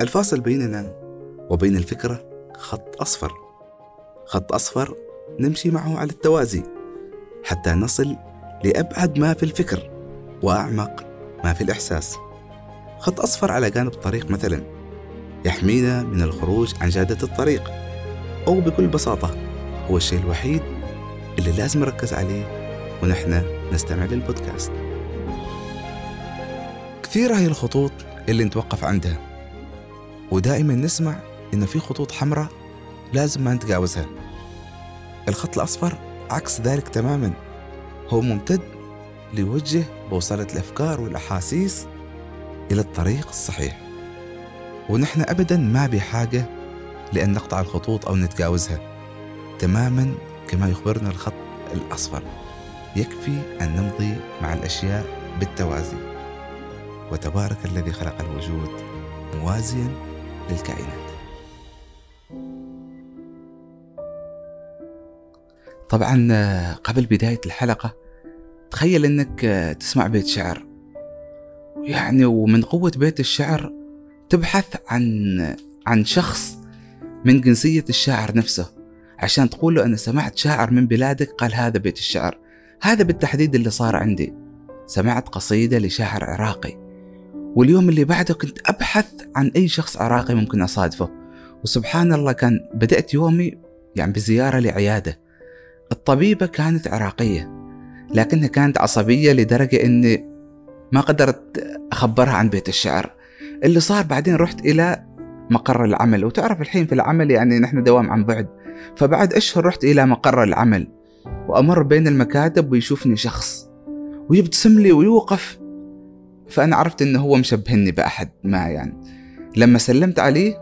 الفاصل بيننا وبين الفكرة خط أصفر. خط أصفر نمشي معه على التوازي حتى نصل لأبعد ما في الفكر وأعمق ما في الإحساس. خط أصفر على جانب الطريق مثلا يحمينا من الخروج عن جادة الطريق أو بكل بساطة هو الشيء الوحيد اللي لازم نركز عليه ونحن نستمع للبودكاست. كثيرة هي الخطوط اللي نتوقف عندها. ودائما نسمع إن في خطوط حمراء لازم ما نتجاوزها. الخط الأصفر عكس ذلك تماما. هو ممتد ليوجه بوصلة الأفكار والأحاسيس إلى الطريق الصحيح. ونحن أبدا ما بحاجة لأن نقطع الخطوط أو نتجاوزها. تماما كما يخبرنا الخط الأصفر. يكفي أن نمضي مع الأشياء بالتوازي. وتبارك الذي خلق الوجود موازيا للكائنات. طبعا قبل بداية الحلقة تخيل إنك تسمع بيت شعر. يعني ومن قوة بيت الشعر تبحث عن عن شخص من جنسية الشاعر نفسه عشان تقول له أنا سمعت شاعر من بلادك قال هذا بيت الشعر. هذا بالتحديد اللي صار عندي. سمعت قصيدة لشاعر عراقي. واليوم اللي بعده كنت أبحث عن أي شخص عراقي ممكن أصادفه. وسبحان الله كان بدأت يومي يعني بزيارة لعيادة. الطبيبة كانت عراقية لكنها كانت عصبية لدرجة أني ما قدرت أخبرها عن بيت الشعر. اللي صار بعدين رحت إلى مقر العمل. وتعرف الحين في العمل يعني نحن دوام عن بعد. فبعد أشهر رحت إلى مقر العمل وأمر بين المكاتب ويشوفني شخص. ويبتسم لي ويوقف فأنا عرفت إنه هو مشبهني بأحد ما يعني. لما سلمت عليه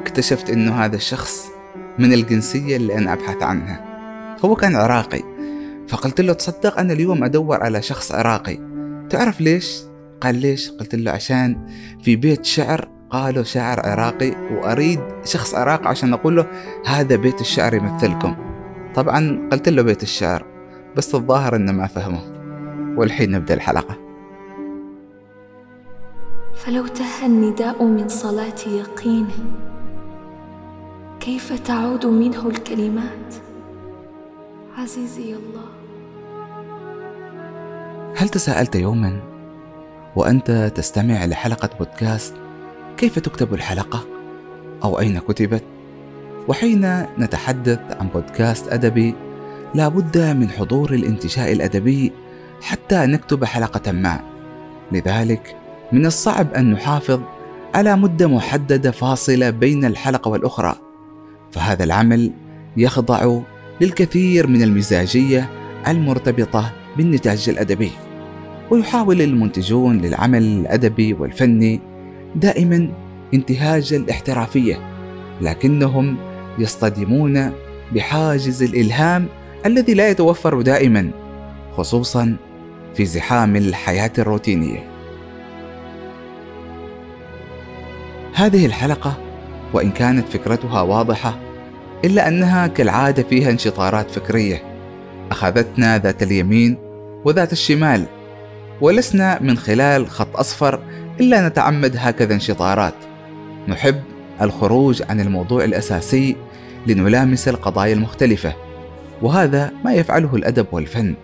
اكتشفت إنه هذا الشخص من الجنسية اللي أنا أبحث عنها. هو كان عراقي فقلت له تصدق أنا اليوم أدور على شخص عراقي. تعرف ليش؟ قال ليش؟ قلت له عشان في بيت شعر قالوا شاعر عراقي وأريد شخص عراقي عشان أقول له هذا بيت الشعر يمثلكم. طبعا قلت له بيت الشعر بس الظاهر إنه ما فهمه. والحين نبدأ الحلقة. فلو تاه النداء من صلاة يقين كيف تعود منه الكلمات؟ عزيزي الله. هل تساءلت يوما وأنت تستمع لحلقة بودكاست كيف تكتب الحلقة؟ أو أين كتبت؟ وحين نتحدث عن بودكاست أدبي لا بد من حضور الانتشاء الأدبي حتى نكتب حلقة ما. لذلك من الصعب أن نحافظ على مدة محددة فاصلة بين الحلقة والأخرى فهذا العمل يخضع للكثير من المزاجية المرتبطة بالنتاج الأدبي ويحاول المنتجون للعمل الأدبي والفني دائما انتهاج الاحترافية لكنهم يصطدمون بحاجز الإلهام الذي لا يتوفر دائما خصوصا في زحام الحياة الروتينية. هذه الحلقة وإن كانت فكرتها واضحة إلا أنها كالعادة فيها انشطارات فكرية. أخذتنا ذات اليمين وذات الشمال ولسنا من خلال خط أصفر إلا نتعمد هكذا انشطارات. نحب الخروج عن الموضوع الأساسي لنلامس القضايا المختلفة وهذا ما يفعله الأدب والفن.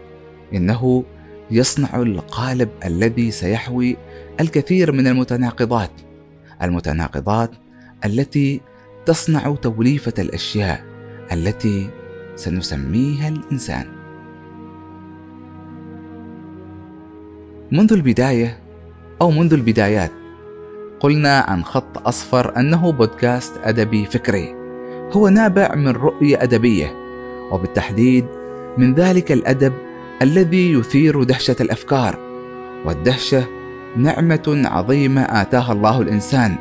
إنه يصنع القالب الذي سيحوي الكثير من المتناقضات. المتناقضات التي تصنع توليفة الأشياء التي سنسميها الإنسان. منذ البداية أو منذ البدايات قلنا عن خط أصفر أنه بودكاست أدبي فكري. هو نابع من رؤية أدبية وبالتحديد من ذلك الأدب الذي يثير دهشة الأفكار والدهشة نعمة عظيمة آتاها الله الإنسان.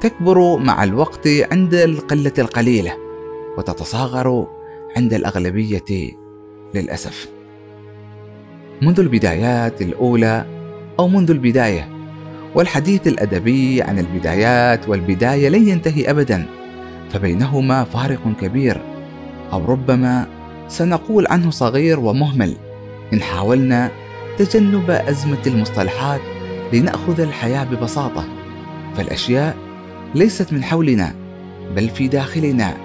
تكبر مع الوقت عند القلة القليلة وتتصاغر عند الأغلبية للأسف. منذ البدايات الأولى أو منذ البداية والحديث الأدبي عن البدايات والبداية لن ينتهي أبدا فبينهما فارق كبير. أو ربما سنقول عنه صغير ومهمل إن حاولنا تجنب أزمة المصطلحات لنأخذ الحياة ببساطة. فالأشياء ليست من حولنا بل في داخلنا.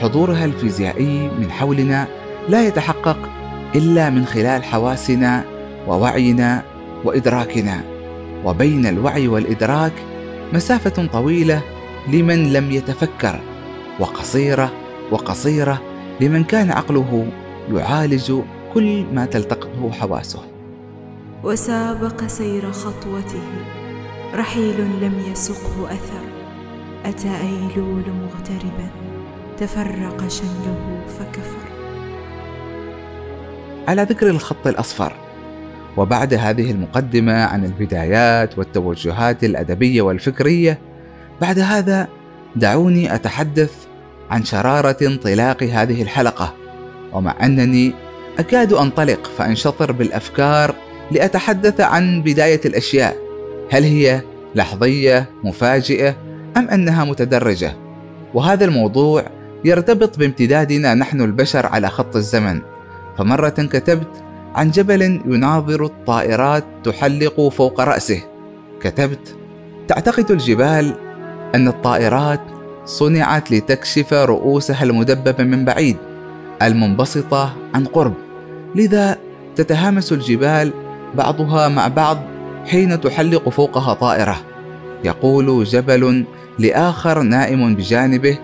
حضورها الفيزيائي من حولنا لا يتحقق إلا من خلال حواسنا ووعينا وإدراكنا. وبين الوعي والإدراك مسافة طويلة لمن لم يتفكر وقصيرة وقصيرة لمن كان عقله يعالج كل ما تلتقطه حواسه. وسابق سير خطوته. رحيل لم يسقه أثر. أتى أيلول مغتربا. تفرق شمله فكفر. على ذكر الخط الأصفر. وبعد هذه المقدمة عن البدايات والتوجهات الأدبية والفكرية بعد هذا دعوني أتحدث عن شرارة انطلاق هذه الحلقة. ومع أنني أكاد أنطلق فأنشطر بالأفكار لأتحدث عن بداية الأشياء. هل هي لحظية مفاجئة أم أنها متدرجة؟ وهذا الموضوع يرتبط بامتدادنا نحن البشر على خط الزمن. فمرة كتبت عن جبل يناظر الطائرات تحلق فوق رأسه. كتبت تعتقد الجبال أن الطائرات صنعت لتكشف رؤوسها المدببة من بعيد المنبسطة عن قرب. لذا تتهامس الجبال بعضها مع بعض حين تحلق فوقها طائرة. يقول جبل لآخر نائم بجانبه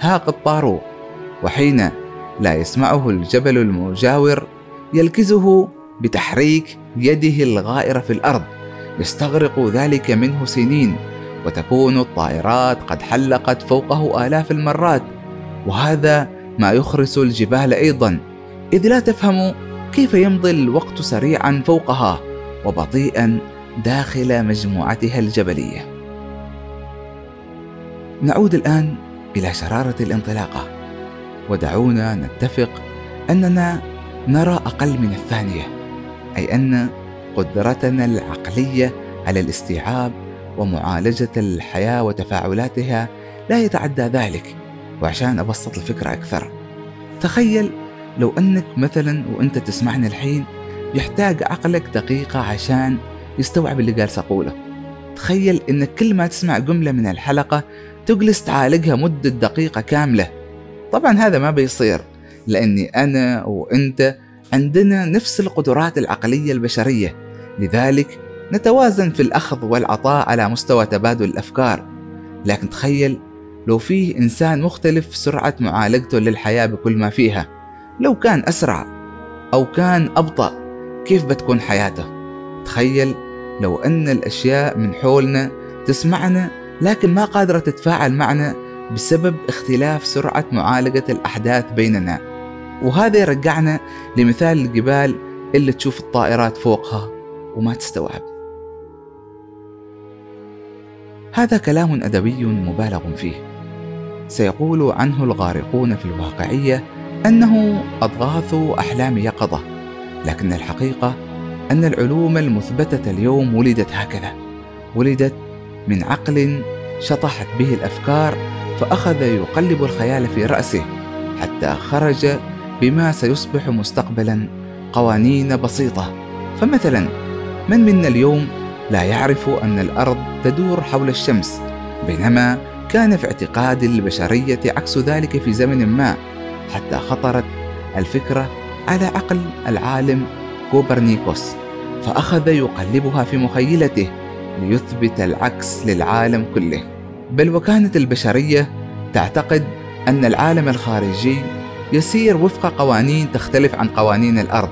ها قد طاروا وحين لا يسمعه الجبل المجاور يلكزه بتحريك يده الغائره في الأرض. يستغرق ذلك منه سنين وتكون الطائرات قد حلقت فوقه آلاف المرات. وهذا ما يخرس الجبال أيضا. إذ لا تفهم كيف يمضي الوقت سريعا فوقها وبطيئا داخل مجموعتها الجبلية؟ نعود الآن إلى شرارة الانطلاقة ودعونا نتفق أننا نرى أقل من الثانية أي أن قدرتنا العقلية على الاستيعاب ومعالجة الحياة وتفاعلاتها لا يتعدى ذلك وعشان أبسط الفكرة أكثر تخيل لو أنك مثلا وأنت تسمعني الحين يحتاج عقلك دقيقة عشان يستوعب اللي قال أقوله. تخيل انك كل ما تسمع جملة من الحلقة تجلس تعالجها مدة دقيقة كاملة. طبعا هذا ما بيصير لأني أنا وأنت عندنا نفس القدرات العقلية البشرية. لذلك نتوازن في الأخذ والعطاء على مستوى تبادل الأفكار. لكن تخيل لو فيه إنسان مختلف سرعة معالجته للحياة بكل ما فيها. لو كان أسرع أو كان أبطأ كيف بتكون حياته؟ تخيل لو أن الأشياء من حولنا تسمعنا لكن ما قادرة تتفاعل معنا بسبب اختلاف سرعة معالجة الأحداث بيننا. وهذا يرجعنا لمثال الجبال اللي تشوف الطائرات فوقها وما تستوعب. هذا كلام أدبي مبالغ فيه. سيقول عنه الغارقون في الواقعية أنه أضغاث أحلام يقظة لكن الحقيقة أن العلوم المثبتة اليوم ولدت هكذا ولدت من عقل شطحت به الأفكار فأخذ يقلب الخيال في رأسه حتى خرج بما سيصبح مستقبلا قوانين بسيطة. فمثلا من منا اليوم لا يعرف أن الأرض تدور حول الشمس بينما كان في اعتقاد البشرية عكس ذلك في زمن ما. حتى خطرت الفكرة على عقل العالم كوبرنيكوس فأخذ يقلبها في مخيلته ليثبت العكس للعالم كله. بل وكانت البشرية تعتقد أن العالم الخارجي يسير وفق قوانين تختلف عن قوانين الأرض.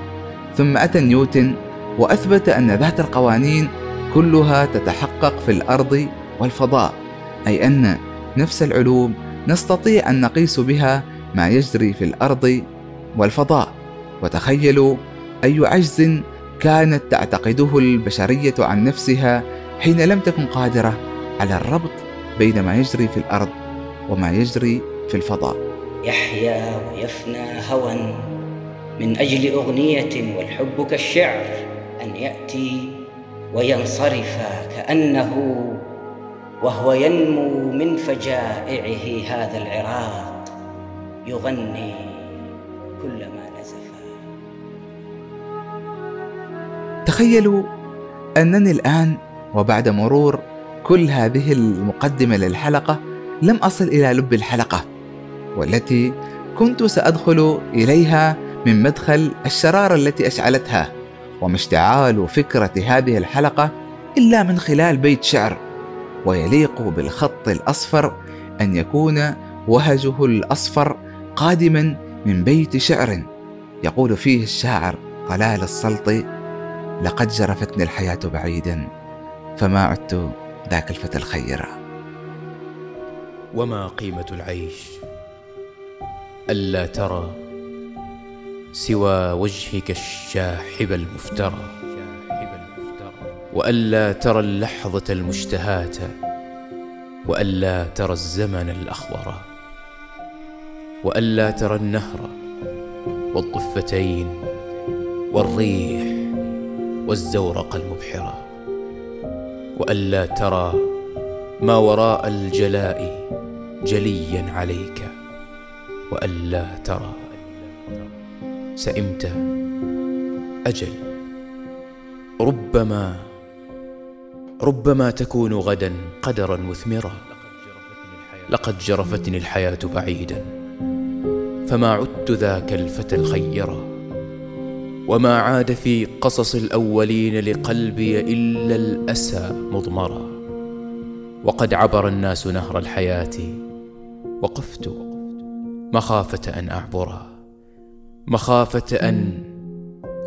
ثم أتى نيوتن وأثبت أن ذات القوانين كلها تتحقق في الأرض والفضاء أي أن نفس العلوم نستطيع أن نقيس بها ما يجري في الأرض والفضاء. وتخيلوا أي عجز كانت تعتقده البشرية عن نفسها حين لم تكن قادرة على الربط بين ما يجري في الأرض وما يجري في الفضاء. يحيا ويفنى هوى من أجل أغنية والحب كالشعر أن يأتي وينصرف كأنه وهو ينمو من فجائعه هذا العراق. يغني كلما نزفا. تخيلوا أنني الآن وبعد مرور كل هذه المقدمة للحلقة لم أصل إلى لب الحلقة والتي كنت سأدخل إليها من مدخل الشرارة التي أشعلتها وما اشتعال فكرة هذه الحلقة إلا من خلال بيت شعر ويليق بالخط الأصفر أن يكون وهجه الأصفر قادما من بيت شعر. يقول فيه الشاعر قلال السلطي لقد جرفتني الحياة بعيدا فما عدت ذاك الفتى الخيرة وما قيمة العيش ألا ترى سوى وجهك الشاحب المفترى. وألا ترى اللحظة المشتهاة وألا ترى الزمن الأخضر. وألا ترى النهر والضفتين والريح والزورق المبحرة. وألا ترى ما وراء الجلاء جليا عليك. وألا ترى سئمت أجل. ربما ربما تكون غدا قدرا مثمرا. لقد جرفتني الحياة بعيدا. فما عدت ذاك الفتى الخيرا. وما عاد في قصص الأولين لقلبي إلا الأسى مضمرا. وقد عبر الناس نهر الحياة وقفت مخافة أن أعبرا. مخافة أن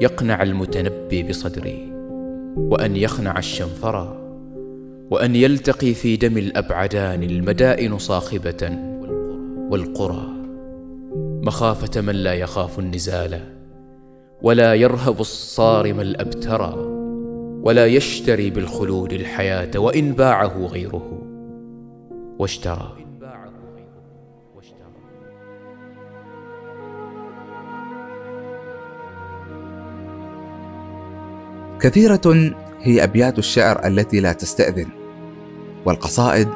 يقنع المتنبي بصدري وأن يخنع الشنفرا. وأن يلتقي في دم الأبعدان المدائن صاخبة والقرى. مخافة من لا يخاف النزال ولا يرهب الصارم الأبترى ولا يشتري بالخلود الحياة وإن باعه غيره. واشترى. كثيرة هي أبيات الشعر التي لا تستأذن والقصائد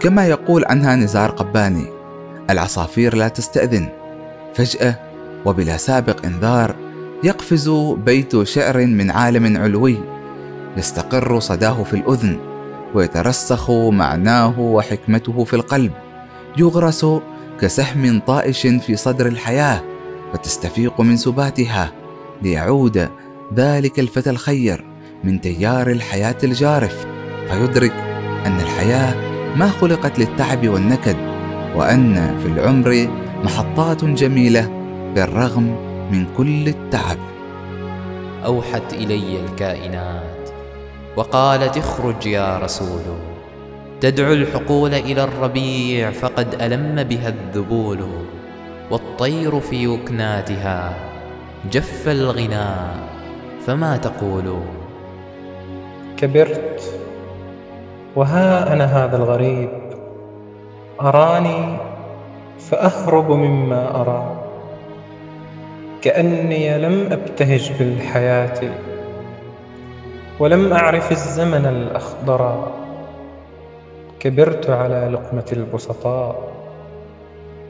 كما يقول عنها نزار قباني العصافير لا تستأذن. فجأة وبلا سابق إنذار يقفز بيت شعر من عالم علوي يستقر صداه في الأذن ويترسخ معناه وحكمته في القلب يغرس كسهم طائش في صدر الحياة فتستفيق من سباتها ليعود ذلك الفتى الخير من تيار الحياة الجارف فيدرك أن الحياة ما خلقت للتعب والنكد وأن في العمر محطات جميلة بالرغم من كل التعب. أوحت إلي الكائنات وقالت اخرج يا رسول تدعو الحقول إلى الربيع فقد ألم بها الذبول والطير في وكناتها جف الغناء فما تقول؟ كبرت وها أنا هذا الغريب؟ أراني فأهرب مما أرى. كأني لم أبتهج بالحياة ولم أعرف الزمن الأخضر. كبرت على لقمة البسطاء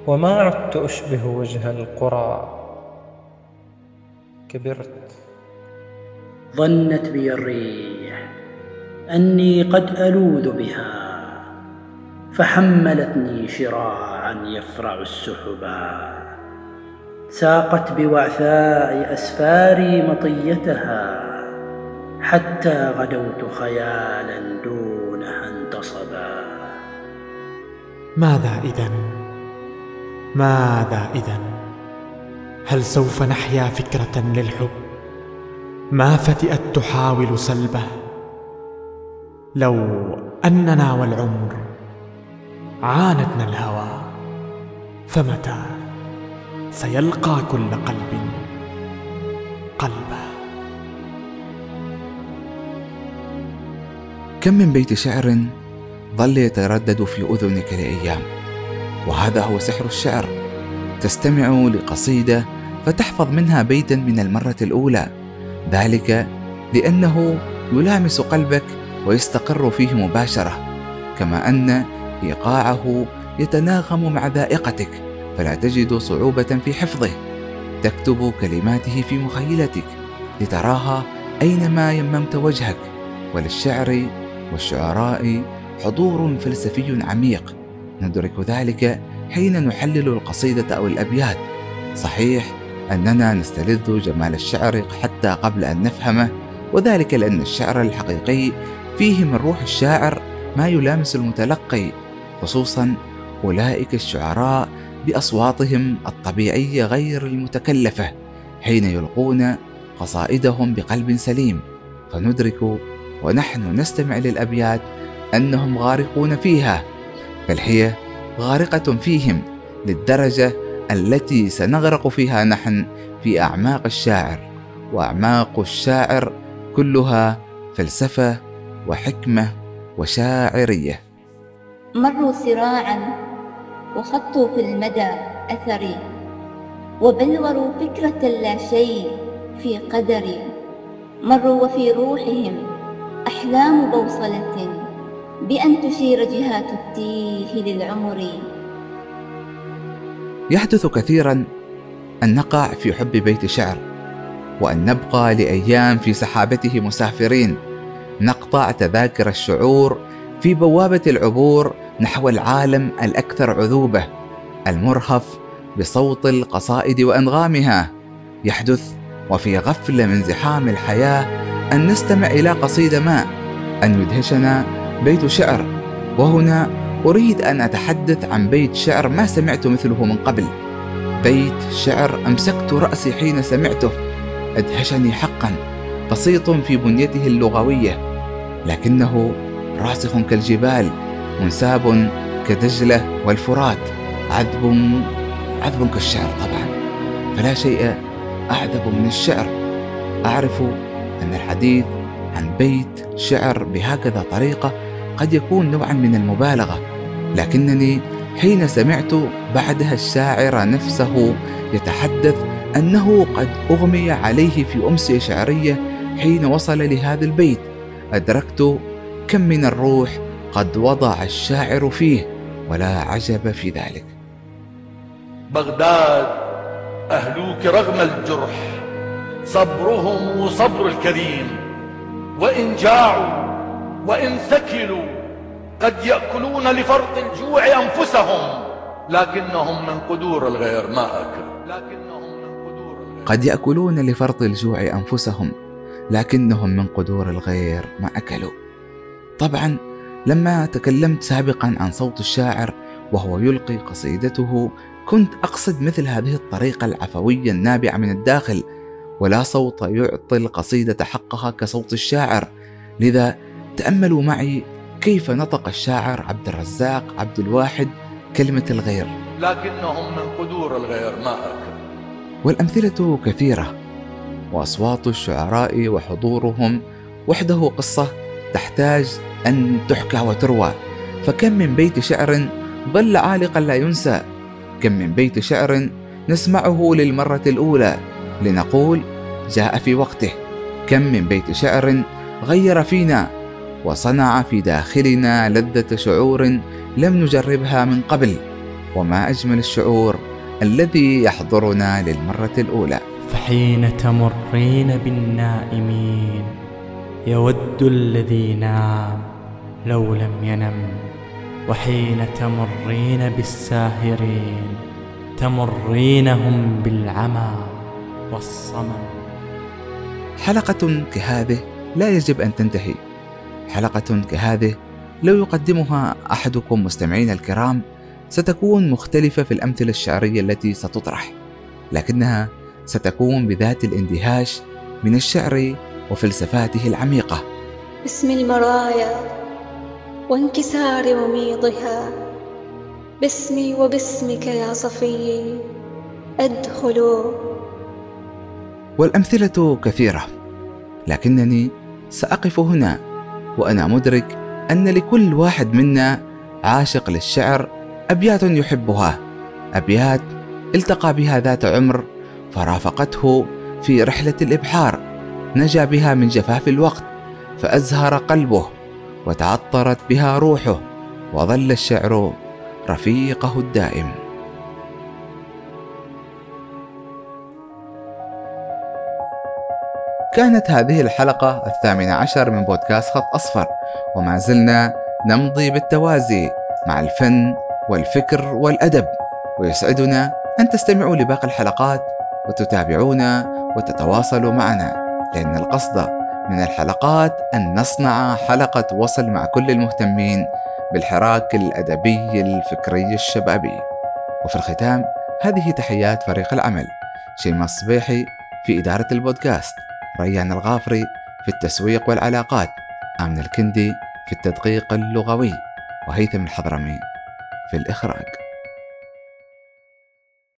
وما عدت أشبه وجه القرى. كبرت. ظنت بي الريح أني قد ألوذ بها فحملتني شراعا يفرع السحبا ساقت بوعثاء أسفاري مطيتها حتى غدوت خيالا دونها انتصبا. ماذا إذا ماذا إذا هل سوف نحيا فكرة للحب؟ ما فتئت تحاول سلبه؟ لو أننا والعمر عاندنا الهوى. فمتى سيلقى كل قلب قلبه؟ كم من بيت شعر ظل يتردد في أذنك لأيام وهذا هو سحر الشعر. تستمع لقصيدة فتحفظ منها بيتا من المرة الأولى. ذلك لأنه يلامس قلبك ويستقر فيه مباشرة كما أن إيقاعه يتناغم مع ذائقتك فلا تجد صعوبة في حفظه. تكتب كلماته في مخيلتك لتراها أينما يممت وجهك. وللشعر والشعراء حضور فلسفي عميق. ندرك ذلك حين نحلل القصيدة أو الأبيات. صحيح أننا نستلذ جمال الشعر حتى قبل أن نفهمه وذلك لأن الشعر الحقيقي فيه من روح الشاعر ما يلامس المتلقي خصوصا أولئك الشعراء بأصواتهم الطبيعية غير المتكلفة حين يلقون قصائدهم بقلب سليم. فندرك ونحن نستمع للأبيات أنهم غارقون فيها بل هي غارقة فيهم للدرجة التي سنغرق فيها نحن في أعماق الشاعر. وأعماق الشاعر كلها فلسفة وحكمة وشاعرية. مروا سراعا وخطوا في المدى أثري وبلوروا فكرة لا شيء في قدري. مروا وفي روحهم أحلام بوصلة بأن تشير جهات التيه للعمر. يحدث كثيرا أن نقع في حب بيت شعر وأن نبقى لأيام في سحابته مسافرين. نقطع تذاكر الشعور في بوابة العبور نحو العالم الأكثر عذوبة المرهف بصوت القصائد وأنغامها. يحدث وفي غفلة من زحام الحياة أن نستمع إلى قصيدة ما أن يدهشنا بيت شعر. وهنا أريد أن أتحدث عن بيت شعر ما سمعت مثله من قبل. بيت شعر أمسكت رأسي حين سمعته. أدهشني حقا بسيط في بنيته اللغوية لكنه راسخ كالجبال. منساب كدجلة والفرات. عذب عذب كالشعر طبعا. فلا شيء أعذب من الشعر. أعرف أن الحديث عن بيت شعر بهكذا طريقة قد يكون نوعا من المبالغة. لكنني حين سمعت بعدها الشاعر نفسه يتحدث أنه قد أغمي عليه في أمسية شعرية حين وصل لهذا البيت. أدركت كم من الروح قد وضع الشاعر فيه ولا عجب في ذلك. بغداد أهلوك رغم الجرح صبرهم صبر الكريم. وإن جاعوا وإن ثكلوا قد يأكلون لفرط الجوع أنفسهم. لكنهم من قدور الغير ما أكلوا لكنهم من قدور الغير. قد يأكلون لفرط الجوع أنفسهم لكنهم من قدور الغير ما أكلوا. طبعا لما تكلمت سابقا عن صوت الشاعر وهو يلقي قصيدته كنت أقصد مثل هذه الطريقة العفوية النابعة من الداخل ولا صوت يعطي القصيدة حقها كصوت الشاعر. لذا تأملوا معي كيف نطق الشاعر عبد الرزاق عبد الواحد كلمة الغير. لكنهم من قدور الغير ما أكل والأمثلة كثيرة وأصوات الشعراء وحضورهم وحده قصة تحتاج أن تحكى وتروى. فكم من بيت شعر ظل عالقا لا ينسى. كم من بيت شعر نسمعه للمرة الأولى لنقول جاء في وقته. كم من بيت شعر غير فينا وصنع في داخلنا لذة شعور لم نجربها من قبل. وما أجمل الشعور الذي يحضرنا للمرة الأولى. فحين تمرين بالنائمين يود الذي نام لو لم ينم وحين تمرين بالساهرين تمرينهم بالعمى والصمم. حلقة كهذه لا يجب أن تنتهي. حلقة كهذه لو يقدمها أحدكم مستمعين الكرام ستكون مختلفة في الأمثلة الشعرية التي ستطرح لكنها ستكون بذات الاندهاش من الشعر وفلسفاته العميقة. باسم المرايا وانكسار وميضها باسمي وباسمك يا صفي أدخل. والأمثلة كثيرة لكنني سأقف هنا وأنا مدرك أن لكل واحد منا عاشق للشعر أبيات يحبها أبيات التقى بها ذات عمر فرافقته في رحلة الإبحار. نجا بها من جفاف الوقت فأزهر قلبه وتعطرت بها روحه وظل الشعر رفيقه الدائم. كانت هذه الحلقة الثامنة عشر من بودكاست خط أصفر وما زلنا نمضي بالتوازي مع الفن والفكر والأدب. ويسعدنا أن تستمعوا لباقي الحلقات وتتابعونا وتتواصلوا معنا. لأن القصد من الحلقات أن نصنع حلقة وصل مع كل المهتمين بالحراك الأدبي الفكري الشبابي. وفي الختام هذه تحيات فريق العمل شيماء الصبيحي في إدارة البودكاست ريان الغافري في التسويق والعلاقات آمن الكندي في التدقيق اللغوي وهيثم الحضرمي في الإخراج.